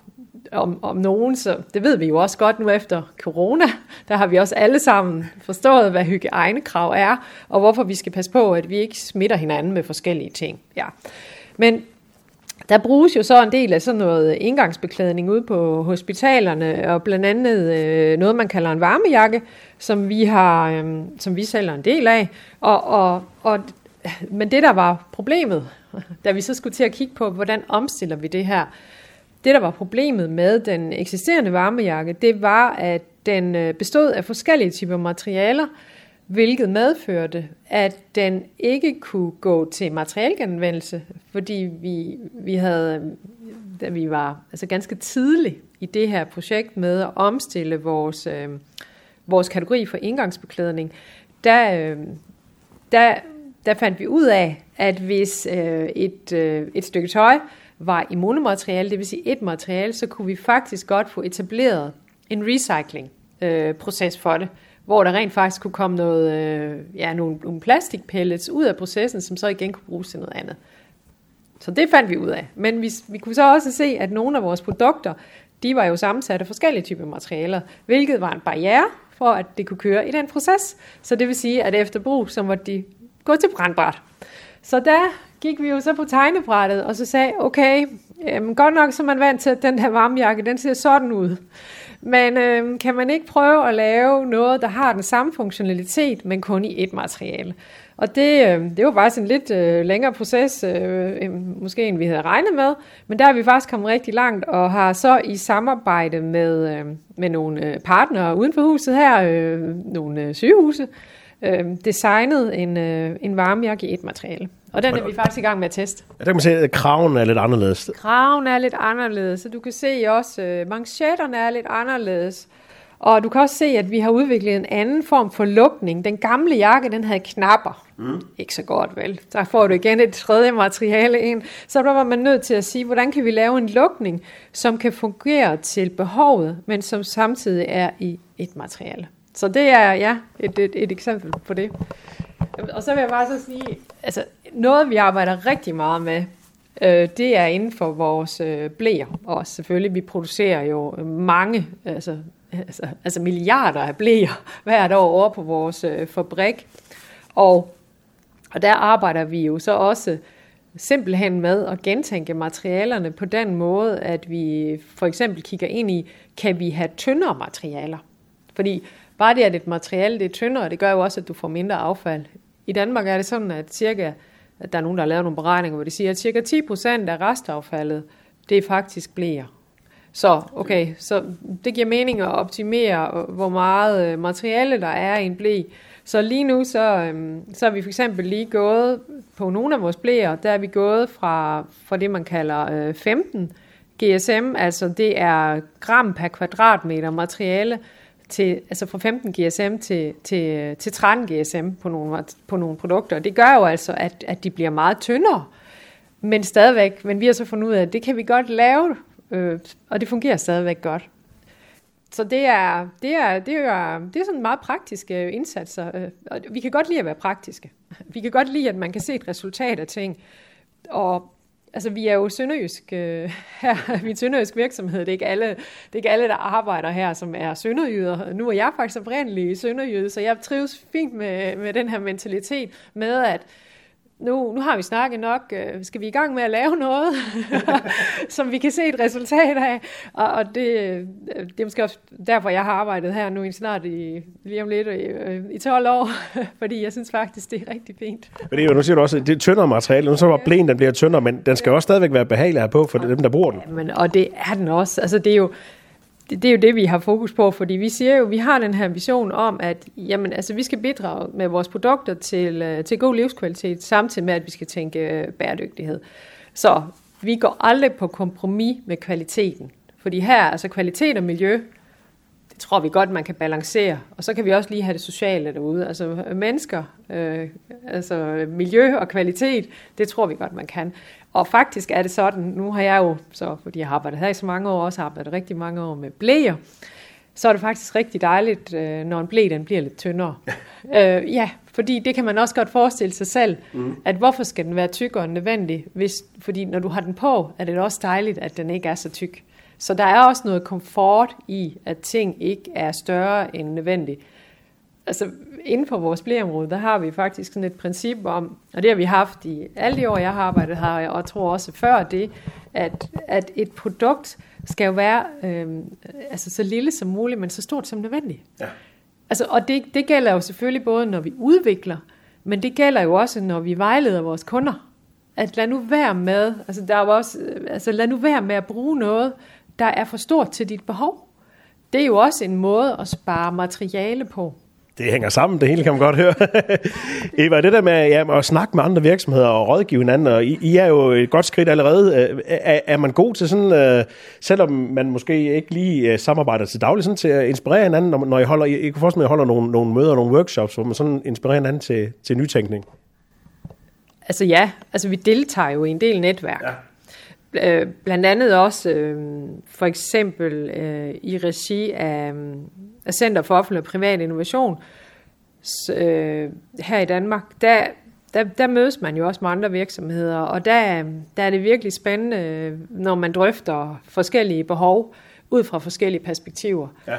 om, om nogen, så det ved vi jo også godt nu efter corona. Der har vi også alle sammen forstået, hvad hygiejnekrav er, og hvorfor vi skal passe på, at vi ikke smitter hinanden med forskellige ting. Ja. Men der bruges jo så en del af sådan noget indgangsbeklædning ude på hospitalerne, og blandt andet øh, noget, man kalder en varmejakke, som vi har, øh, som vi sælger en del af. Og, og, og, men det, der var problemet, [laughs] da vi så skulle til at kigge på, hvordan omstiller vi det her, det, der var problemet med den eksisterende varmejakke, det var, at den øh, bestod af forskellige typer materialer, hvilket medførte, at den ikke kunne gå til materialgenanvendelse, fordi vi, vi havde, da vi var altså ganske tidligt i det her projekt med at omstille vores, øh, vores kategori for indgangsbeklædning, der, øh, der, der fandt vi ud af, at hvis øh, et, øh, et stykke tøj var i monomateriale, det vil sige et materiale, så kunne vi faktisk godt få etableret en recycling øh, proces for det hvor der rent faktisk kunne komme noget, øh, ja, nogle, nogle plastikpellets ud af processen, som så igen kunne bruges til noget andet. Så det fandt vi ud af. Men vi, vi kunne så også se, at nogle af vores produkter, de var jo sammensat af forskellige typer materialer, hvilket var en barriere for, at det kunne køre i den proces. Så det vil sige, at efter brug, så måtte de gå til brandbræt. Så der gik vi jo så på tegnebrættet, og så sagde, okay, øhm, godt nok så er man vant til, at den her varmejakke, den ser sådan ud. Men øhm, kan man ikke prøve at lave noget, der har den samme funktionalitet, men kun i et materiale? Og det, øh, det var faktisk en lidt øh, længere proces, øh, måske end vi havde regnet med, men der er vi faktisk kommet rigtig langt, og har så i samarbejde med, øh, med nogle øh, partnere uden for huset her, øh, nogle øh, sygehuse, øh, designet en, øh, en varmejakke i et materiale. Og den er vi faktisk i gang med at teste. Ja, der kan man se, at kraven er lidt anderledes. Kraven er lidt anderledes, så du kan se også, øh, manchetterne er lidt anderledes. Og du kan også se, at vi har udviklet en anden form for lukning. Den gamle jakke, den havde knapper. Mm. Ikke så godt, vel? Så får du igen et tredje materiale ind. Så der var man nødt til at sige, hvordan kan vi lave en lukning, som kan fungere til behovet, men som samtidig er i et materiale. Så det er ja, et, et, et eksempel på det. Og så vil jeg bare så sige, altså noget vi arbejder rigtig meget med, øh, det er inden for vores øh, blæer. Og selvfølgelig, vi producerer jo mange, altså, altså, altså milliarder af blæer [laughs] hvert år over på vores øh, fabrik. Og, og der arbejder vi jo så også simpelthen med at gentænke materialerne på den måde, at vi for eksempel kigger ind i, kan vi have tyndere materialer? Fordi bare det, at et materiale det er tyndere, det gør jo også, at du får mindre affald. I Danmark er det sådan, at cirka, at der er nogen, der har lavet nogle beregninger, hvor de siger, at cirka 10% af restaffaldet, det er faktisk bliver. Så okay, så det giver mening at optimere, øh, hvor meget øh, materiale der er i en blæ. Så lige nu, så, øhm, så er vi for eksempel lige gået på nogle af vores blæer, der er vi gået fra, fra det, man kalder øh, 15 GSM, altså det er gram per kvadratmeter materiale, til, altså fra 15 GSM til, til, til 13 GSM på nogle, på nogle produkter. Det gør jo altså, at, at de bliver meget tyndere, men stadigvæk, men vi har så fundet ud af, at det kan vi godt lave, øh, og det fungerer stadigvæk godt. Så det er, det er, det er, det er sådan meget praktiske indsatser. Øh, og vi kan godt lide at være praktiske. Vi kan godt lide, at man kan se et resultat af ting. Og altså, vi er jo sønderjysk, øh, [laughs] her, vi er sønderjysk virksomhed. Det er, ikke alle, det er ikke alle, der arbejder her, som er sønderjyder. Nu er jeg faktisk oprindelig sønderjyde, så jeg trives fint med, med den her mentalitet med, at nu, nu har vi snakket nok, øh, skal vi i gang med at lave noget, [laughs] som vi kan se et resultat af. Og, og det, øh, det er måske også derfor, jeg har arbejdet her nu i snart i, lige om lidt i, øh, i 12 år, [laughs] fordi jeg synes faktisk, det er rigtig fint. Men det er jo, nu siger du også, det er tyndere materiale, nu så var blæen, den bliver tyndere, men den skal også stadigvæk være behagelig have på for dem, der bruger den. Ja, men, og det er den også. Altså, det er jo, det, det er jo det, vi har fokus på, fordi vi siger jo, vi har den her vision om, at jamen, altså, vi skal bidrage med vores produkter til, øh, til god livskvalitet, samtidig med, at vi skal tænke øh, bæredygtighed. Så vi går aldrig på kompromis med kvaliteten. Fordi her, altså kvalitet og miljø, det tror vi godt, man kan balancere. Og så kan vi også lige have det sociale derude. Altså mennesker, øh, altså miljø og kvalitet, det tror vi godt, man kan. Og faktisk er det sådan, nu har jeg jo, så, fordi jeg har arbejdet her i så mange år, også arbejdet rigtig mange år med blæer, så er det faktisk rigtig dejligt, øh, når en blæ den bliver lidt tyndere. [laughs] øh, ja, fordi det kan man også godt forestille sig selv, mm. at hvorfor skal den være tykkere end nødvendig? Hvis, fordi når du har den på, er det også dejligt, at den ikke er så tyk. Så der er også noget komfort i, at ting ikke er større end nødvendigt. Altså inden for vores blæområde, der har vi faktisk sådan et princip om, og det har vi haft i alle de år, jeg har arbejdet her, og jeg tror også før det, at, at et produkt skal jo være øh, altså så lille som muligt, men så stort som nødvendigt. Ja. Altså, og det, det gælder jo selvfølgelig både, når vi udvikler, men det gælder jo også, når vi vejleder vores kunder. At lad nu være med, altså der er også, altså lad nu være med at bruge noget, der er for stort til dit behov. Det er jo også en måde at spare materiale på. Det hænger sammen, det hele kan man godt høre. [laughs] Eva, det der med ja, at snakke med andre virksomheder og rådgive hinanden, og I, I er jo et godt skridt allerede. Øh, er, er man god til sådan, uh, selvom man måske ikke lige uh, samarbejder til daglig, sådan til at inspirere hinanden, når, når I holder, I, I kan forestille mig, at I holder nogle, nogle møder og nogle workshops, hvor man sådan inspirerer hinanden til, til nytænkning? Altså ja, altså vi deltager jo i en del netværk. Ja. Øh, blandt andet også øh, for eksempel øh, i regi af, af Center for Offentlig og Privat Innovation øh, her i Danmark, der, der, der mødes man jo også med andre virksomheder, og der, der er det virkelig spændende, når man drøfter forskellige behov ud fra forskellige perspektiver. Ja.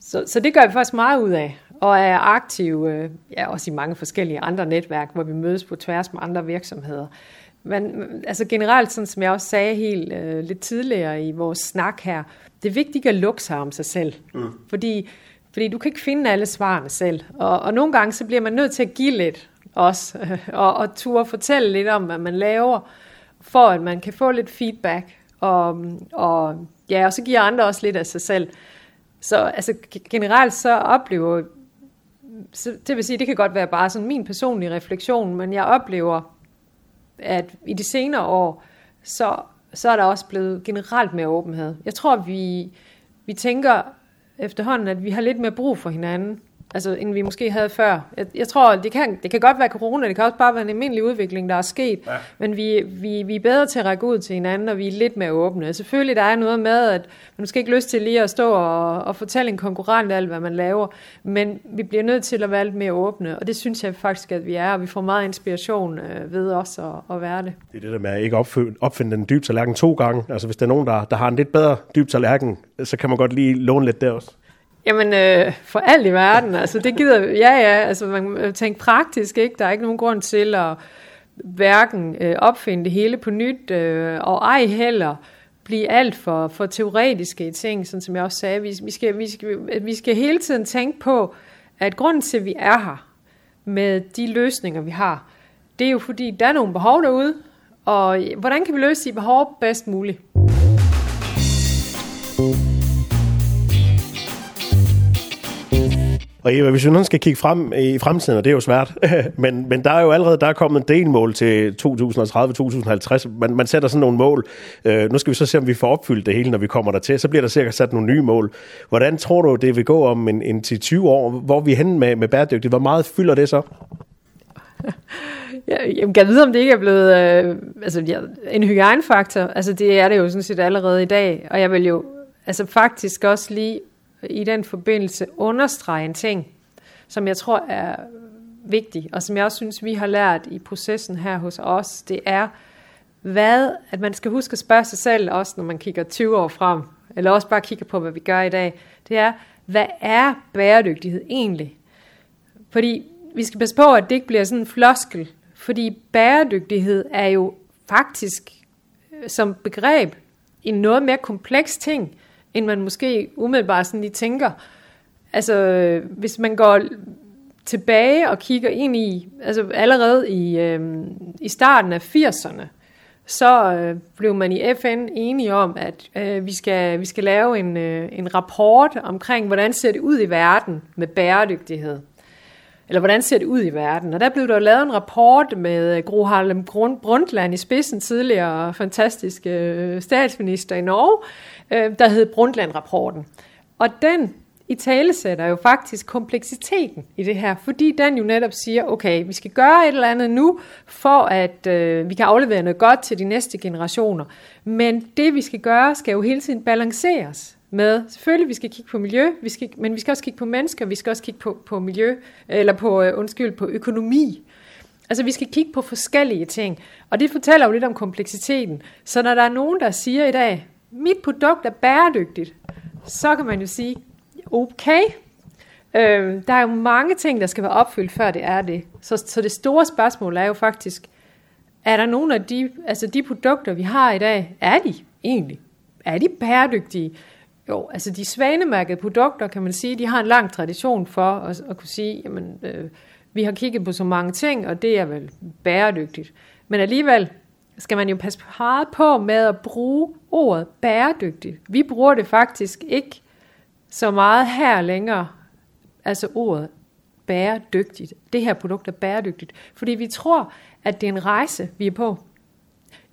Så, så det gør vi faktisk meget ud af, og er aktive ja, også i mange forskellige andre netværk, hvor vi mødes på tværs med andre virksomheder. Men altså generelt, sådan som jeg også sagde helt øh, lidt tidligere i vores snak her, det er vigtigt ikke at lukke sig om sig selv. Mm. Fordi, fordi du kan ikke finde alle svarene selv. Og, og nogle gange så bliver man nødt til at give lidt også, øh, [laughs] og, og turde fortælle lidt om, hvad man laver, for at man kan få lidt feedback. Og, og, ja, og så giver andre også lidt af sig selv. Så altså, generelt så oplever så det vil sige, det kan godt være bare sådan min personlige refleksion, men jeg oplever at i de senere år, så, så er der også blevet generelt mere åbenhed. Jeg tror, vi, vi tænker efterhånden, at vi har lidt mere brug for hinanden altså, end vi måske havde før. Jeg, jeg tror, det kan, det kan godt være corona, det kan også bare være en almindelig udvikling, der er sket, ja. men vi, vi, vi er bedre til at række ud til hinanden, og vi er lidt mere åbne. Selvfølgelig, der er noget med, at man måske ikke lyst til lige at stå og, og fortælle en konkurrent alt, hvad man laver, men vi bliver nødt til at være lidt mere åbne, og det synes jeg faktisk, at vi er, og vi får meget inspiration øh, ved os at, at være det. Det er det der med at ikke opfinde, opfinde den dybe tallerken to gange. Altså hvis der er nogen, der, der har en lidt bedre dyb tallerken, så kan man godt lige låne lidt der også. Jamen, øh, for alt i verden, altså det gider, ja ja, altså man tænker praktisk, ikke? Der er ikke nogen grund til at hverken øh, opfinde det hele på nyt, øh, og ej heller blive alt for, for teoretiske i ting, sådan som jeg også sagde. Vi, vi, skal, vi, skal, vi skal hele tiden tænke på, at grunden til, at vi er her med de løsninger, vi har, det er jo fordi, der er nogle behov derude, og hvordan kan vi løse de behov bedst muligt? Og Eva, hvis vi nu skal kigge frem i fremtiden, og det er jo svært, [laughs] men, men der er jo allerede der er kommet en delmål til 2030-2050. Man, man sætter sådan nogle mål. Øh, nu skal vi så se, om vi får opfyldt det hele, når vi kommer der til. Så bliver der sikkert sat nogle nye mål. Hvordan tror du, det vil gå om en, en til 20 år? Hvor er vi hen med, med bæredygtigt? Hvor meget fylder det så? Ja, Jeg kan vide, om det ikke er blevet øh, altså, ja, en hygiejnefaktor. Altså, det er det jo sådan set allerede i dag. Og jeg vil jo altså, faktisk også lige i den forbindelse understrege en ting, som jeg tror er vigtig, og som jeg også synes, vi har lært i processen her hos os, det er, hvad, at man skal huske at spørge sig selv, også når man kigger 20 år frem, eller også bare kigger på, hvad vi gør i dag, det er, hvad er bæredygtighed egentlig? Fordi vi skal passe på, at det ikke bliver sådan en floskel, fordi bæredygtighed er jo faktisk øh, som begreb en noget mere kompleks ting, end man måske umiddelbart sådan lige tænker. Altså, hvis man går tilbage og kigger ind i, altså allerede i, øh, i starten af 80'erne, så øh, blev man i FN enige om, at øh, vi, skal, vi skal lave en, øh, en rapport omkring, hvordan ser det ud i verden med bæredygtighed. Eller hvordan ser det ud i verden? Og der blev der lavet en rapport med øh, Gro Harlem Brundtland i spidsen, tidligere fantastiske øh, statsminister i Norge, øh, der hed Brundtland-rapporten. Og den i tale sætter jo faktisk kompleksiteten i det her, fordi den jo netop siger, okay, vi skal gøre et eller andet nu, for at øh, vi kan aflevere noget godt til de næste generationer. Men det vi skal gøre, skal jo hele tiden balanceres med, selvfølgelig vi skal kigge på miljø, vi skal, men vi skal også kigge på mennesker, vi skal også kigge på, på miljø, eller på, øh, undskyld, på økonomi. Altså vi skal kigge på forskellige ting, og det fortæller jo lidt om kompleksiteten. Så når der er nogen, der siger i dag, mit produkt er bæredygtigt, så kan man jo sige, okay, øh, der er jo mange ting, der skal være opfyldt, før det er det. Så, så det store spørgsmål er jo faktisk, er der nogle af de, altså de produkter, vi har i dag, er de egentlig? Er de bæredygtige? Jo, altså de svanemærkede produkter, kan man sige, de har en lang tradition for at, at kunne sige, jamen, øh, vi har kigget på så mange ting, og det er vel bæredygtigt. Men alligevel skal man jo passe meget på med at bruge ordet bæredygtigt. Vi bruger det faktisk ikke så meget her længere, altså ordet bæredygtigt. Det her produkt er bæredygtigt, fordi vi tror, at det er en rejse, vi er på.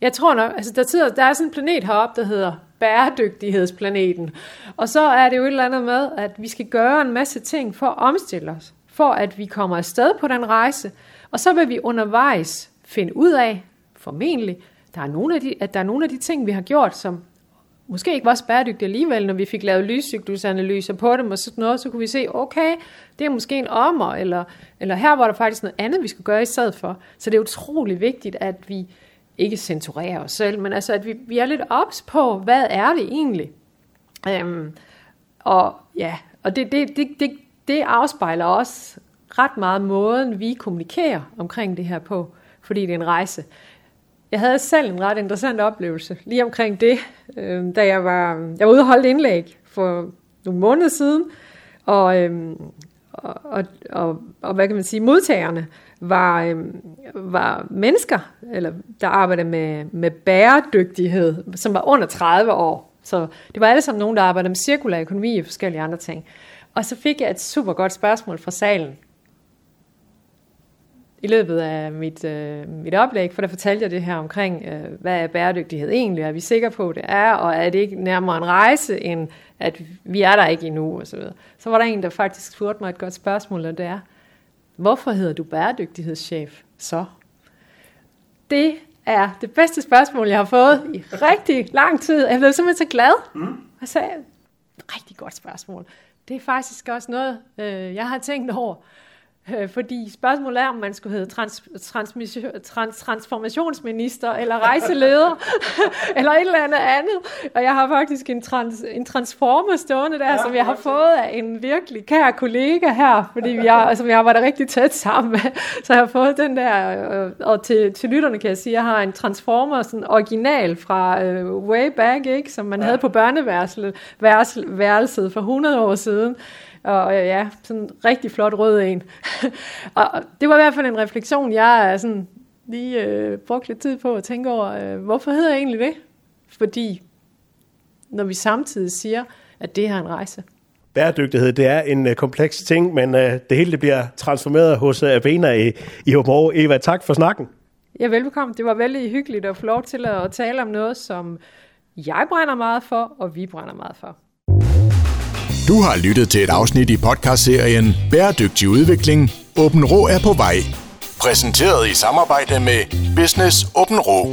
Jeg tror nok, altså der, sidder, der er sådan en planet heroppe, der hedder bæredygtighedsplaneten. Og så er det jo et eller andet med, at vi skal gøre en masse ting for at omstille os, for at vi kommer afsted på den rejse, og så vil vi undervejs finde ud af, formentlig, der er nogle af de, at der er nogle af de ting, vi har gjort, som måske ikke var så bæredygtige alligevel, når vi fik lavet lyscyklusanalyser på dem og sådan noget, så kunne vi se, okay, det er måske en ommer, eller, eller her var der faktisk noget andet, vi skulle gøre i stedet for. Så det er utrolig vigtigt, at vi ikke censurere os selv, men altså, at vi, vi er lidt ops på, hvad er det egentlig? Øhm, og ja, og det, det, det, det, det afspejler også ret meget måden, vi kommunikerer omkring det her på, fordi det er en rejse. Jeg havde selv en ret interessant oplevelse lige omkring det, øh, da jeg var, jeg var ude og holde indlæg for nogle måneder siden, og, øh, og, og, og, og hvad kan man sige, modtagerne var, øh, var mennesker, eller der arbejdede med, med bæredygtighed, som var under 30 år. Så det var alle sammen nogen, der arbejdede med cirkulær økonomi og forskellige andre ting. Og så fik jeg et super godt spørgsmål fra salen. i løbet af mit, øh, mit oplæg, for der fortalte jeg det her omkring, øh, hvad er bæredygtighed egentlig, er vi sikre på, at det er, og er det ikke nærmere en rejse, end at vi er der ikke endnu, og så videre. Så var der en, der faktisk spurgte mig et godt spørgsmål, og det er, hvorfor hedder du bæredygtighedschef så? Det er det bedste spørgsmål, jeg har fået i rigtig lang tid. Jeg blev simpelthen så glad. Mm. Jeg sagde, rigtig godt spørgsmål. Det er faktisk også noget, øh, jeg har tænkt over. Øh, fordi spørgsmålet er, om man skulle hedde trans, trans, transformationsminister, eller rejseleder, [laughs] eller et eller andet andet. Og jeg har faktisk en, trans, en transformer stående der, ja, som jeg har fået af en virkelig kær kollega her, fordi vi har, altså, jeg arbejder rigtig tæt sammen med. Så jeg har fået den der, øh, og til, til lytterne kan jeg sige, at jeg har en transformer, sådan original fra uh, way back, ikke, som man ja. havde på børneværelset for 100 år siden. Og ja, sådan en rigtig flot rød en. [laughs] og det var i hvert fald en refleksion, jeg sådan lige øh, brugt lidt tid på at tænke over, øh, hvorfor hedder jeg egentlig det? Fordi når vi samtidig siger, at det her er en rejse. Bæredygtighed, det er en uh, kompleks ting, men uh, det hele det bliver transformeret hos uh, Avena i, i Håber Eva, tak for snakken. Ja, velbekomme. Det var vældig hyggeligt at få lov til at tale om noget, som jeg brænder meget for, og vi brænder meget for. Du har lyttet til et afsnit i podcastserien Bæredygtig udvikling. Åben Rå er på vej. Præsenteret i samarbejde med Business Åben Rå.